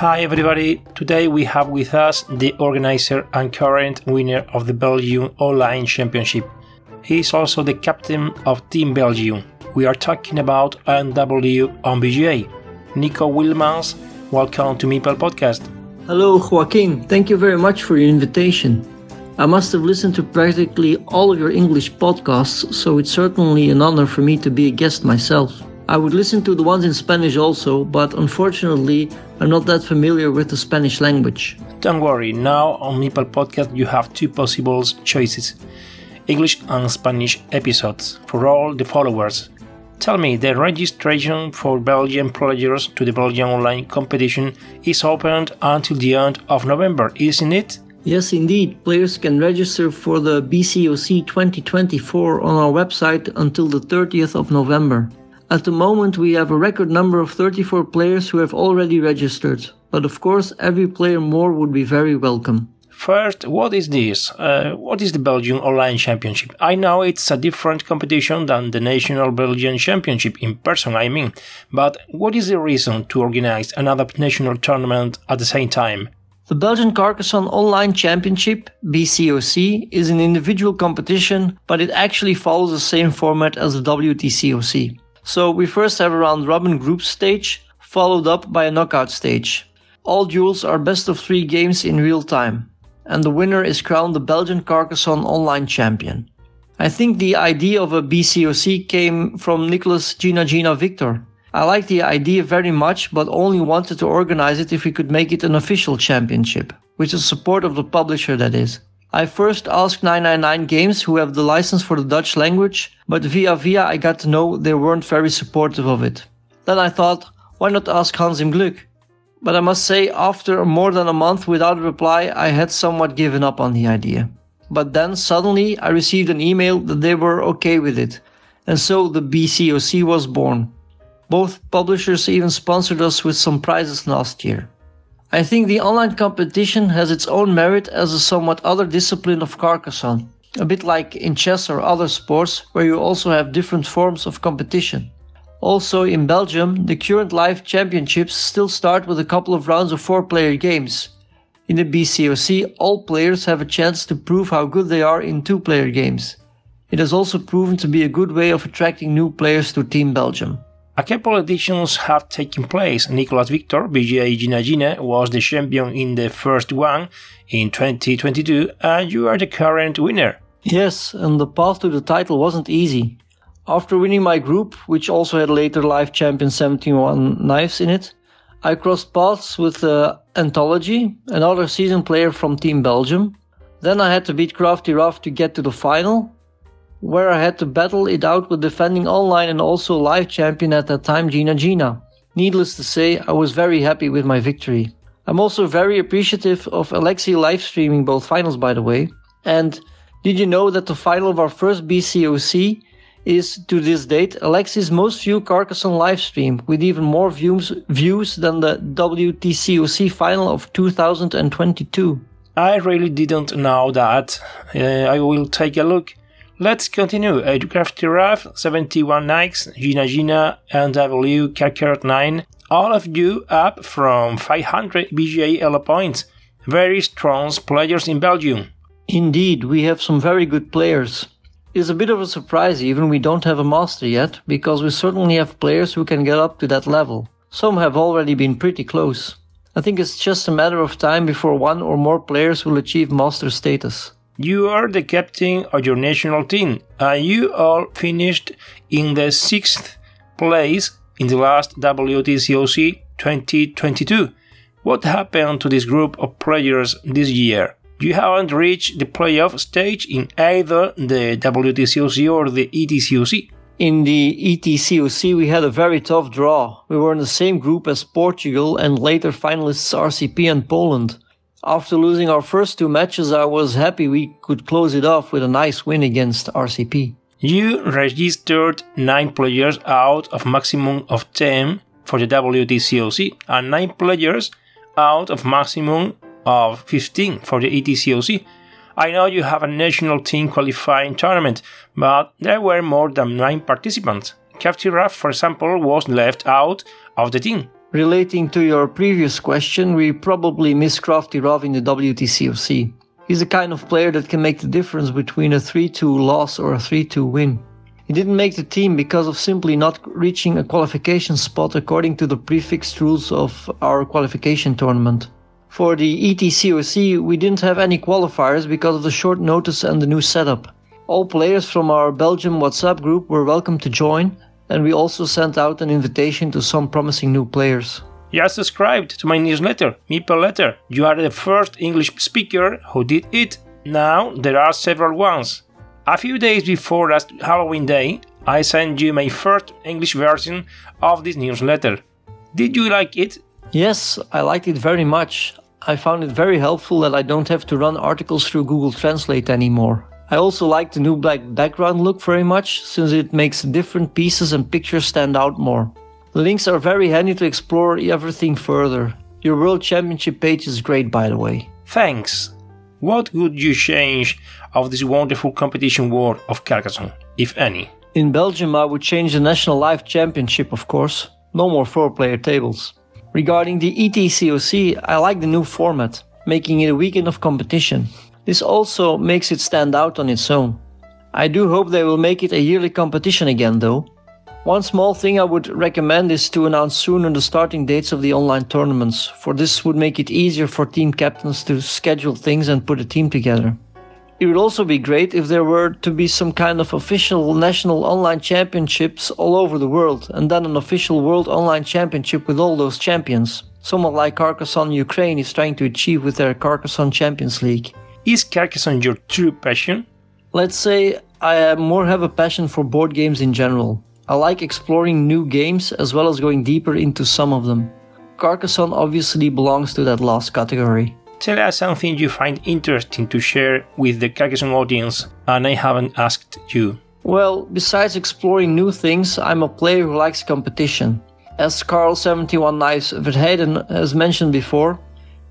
Hi everybody, today we have with us the organizer and current winner of the Belgium Online Championship. He is also the captain of Team Belgium. We are talking about NW on BGA. Nico Wellemans, welcome to Meeple Podcast. Hello, Joaquin. Thank you very much for your invitation. I must have listened to practically all of your English podcasts, so it's certainly an honor for me to be a guest myself. I would listen to the ones in Spanish also, but unfortunately, I'm not that familiar with the Spanish language. Don't worry, now on Meeple Podcast you have two possible choices English and Spanish episodes for all the followers. Tell me, the registration for Belgian players to the Belgian online competition is opened until the end of November, isn't it? Yes, indeed. Players can register for the BCOC 2024 on our website until the 30th of November. At the moment, we have a record number of 34 players who have already registered, but of course, every player more would be very welcome. First, what is this? Uh, what is the Belgian Online Championship? I know it's a different competition than the National Belgian Championship in person, I mean, but what is the reason to organize another national tournament at the same time? The Belgian Carcassonne Online Championship, BCOC, is an individual competition, but it actually follows the same format as the WTCOC. So we first have a round robin group stage, followed up by a knockout stage. All duels are best of three games in real time, and the winner is crowned the Belgian Carcassonne online champion. I think the idea of a BCOC came from Nicholas Gina Gina Victor. I like the idea very much, but only wanted to organize it if we could make it an official championship, with the support of the publisher, that is. I first asked 999 Games, who have the license for the Dutch language, but via via I got to know they weren't very supportive of it. Then I thought, why not ask Hans im Glück? But I must say, after more than a month without a reply, I had somewhat given up on the idea. But then suddenly I received an email that they were okay with it, and so the BCOC was born. Both publishers even sponsored us with some prizes last year. I think the online competition has its own merit as a somewhat other discipline of Carcassonne, a bit like in chess or other sports where you also have different forms of competition. Also in Belgium, the current live championships still start with a couple of rounds of four player games. In the BCOC, all players have a chance to prove how good they are in two player games. It has also proven to be a good way of attracting new players to Team Belgium. A couple editions have taken place. Nicolas Victor, BGA Gina was the champion in the first one in 2022, and you are the current winner. Yes, and the path to the title wasn't easy. After winning my group, which also had later live champion 71 knives in it, I crossed paths with uh, Anthology, another seasoned player from Team Belgium. Then I had to beat Crafty Ruff to get to the final, where I had to battle it out with defending online and also live champion at that time, Gina Gina. Needless to say, I was very happy with my victory. I'm also very appreciative of Alexi live streaming both finals, by the way. And did you know that the final of our first BCOC is, to this date, Alexi's most viewed Carcassonne live stream, with even more views, views than the WTCOC final of 2022? I really didn't know that. Uh, I will take a look. Let's continue. Crafty Ruff, 71 Nikes, Gina Gina, NW, Kakarot 9, all of you up from 500 BGA points. Very strong players in Belgium. Indeed, we have some very good players. It's a bit of a surprise even we don't have a master yet, because we certainly have players who can get up to that level. Some have already been pretty close. I think it's just a matter of time before one or more players will achieve master status. You are the captain of your national team, and you all finished in the sixth place in the last WTCOC 2022. What happened to this group of players this year? You haven't reached the playoff stage in either the WTCOC or the ETCOC. In the ETCOC, we had a very tough draw. We were in the same group as Portugal and later finalists RCP and Poland. After losing our first two matches, I was happy we could close it off with a nice win against RCP. You registered 9 players out of maximum of 10 for the WTCOC and 9 players out of maximum of 15 for the ETCOC. I know you have a national team qualifying tournament, but there were more than 9 participants. Captain Raf, for example, was left out of the team. Relating to your previous question, we probably miss Crafty Rav in the WTCOC. He's the kind of player that can make the difference between a 3-2 loss or a 3-2 win. He didn't make the team because of simply not reaching a qualification spot according to the prefixed rules of our qualification tournament. For the ETCOC, we didn't have any qualifiers because of the short notice and the new setup. All players from our Belgium WhatsApp group were welcome to join, and we also sent out an invitation to some promising new players. You are subscribed to my newsletter, Meeple Letter. You are the first English speaker who did it. Now there are several ones. A few days before last Halloween Day, I sent you my first English version of this newsletter. Did you like it? Yes, I liked it very much. I found it very helpful that I don't have to run articles through Google Translate anymore. I also like the new black background look very much, since it makes different pieces and pictures stand out more. The links are very handy to explore everything further. Your World Championship page is great, by the way. Thanks. What would you change of this wonderful competition world of Carcassonne, if any? In Belgium, I would change the National Live Championship, of course. No more four player tables. Regarding the ETCOC, I like the new format, making it a weekend of competition. This also makes it stand out on its own. I do hope they will make it a yearly competition again though. One small thing I would recommend is to announce sooner the starting dates of the online tournaments, for this would make it easier for team captains to schedule things and put a team together. It would also be great if there were to be some kind of official national online championships all over the world, and then an official world online championship with all those champions, somewhat like Carcassonne Ukraine is trying to achieve with their Carcassonne Champions League. Is Carcassonne your true passion? Let's say I uh, more have a passion for board games in general. I like exploring new games as well as going deeper into some of them. Carcassonne obviously belongs to that last category. Tell us something you find interesting to share with the Carcassonne audience, and I haven't asked you. Well, besides exploring new things, I'm a player who likes competition. As Carl71 Knives Verheiden has mentioned before,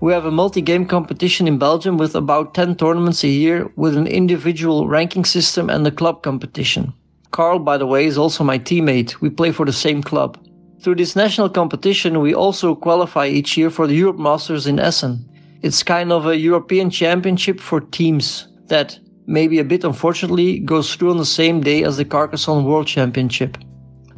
we have a multi-game competition in Belgium with about 10 tournaments a year with an individual ranking system and a club competition. Carl, by the way, is also my teammate. We play for the same club. Through this national competition, we also qualify each year for the Europe Masters in Essen. It's kind of a European championship for teams that, maybe a bit unfortunately, goes through on the same day as the Carcassonne World Championship.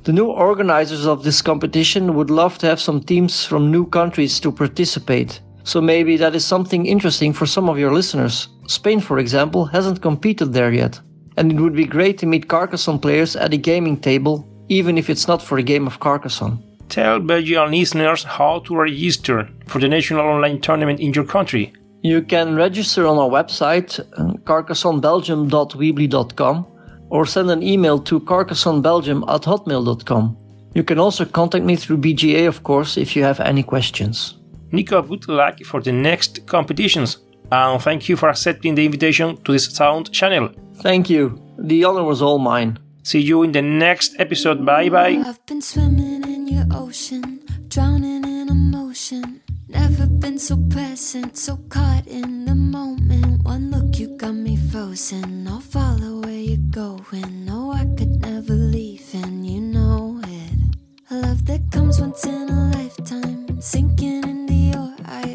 The new organizers of this competition would love to have some teams from new countries to participate. So maybe that is something interesting for some of your listeners. Spain, for example, hasn't competed there yet. And it would be great to meet Carcassonne players at a gaming table, even if it's not for a game of Carcassonne. Tell Belgian listeners how to register for the national online tournament in your country. You can register on our website, uh, carcassonnebelgium.weebly.com, or send an email to carcassonnebelgium at hotmail.com. You can also contact me through BGA, of course, if you have any questions. Nico, good luck for the next competitions, and thank you for accepting the invitation to this sound channel. Thank you. The honor was all mine. See you in the next episode. Bye bye. I've been swimming in your ocean, drowning in emotion. Never been so present, so caught in the moment. One look, you got me frozen. I'll follow where you're going.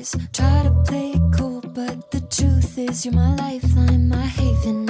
Try to play it cool, but the truth is, you're my lifeline, my haven,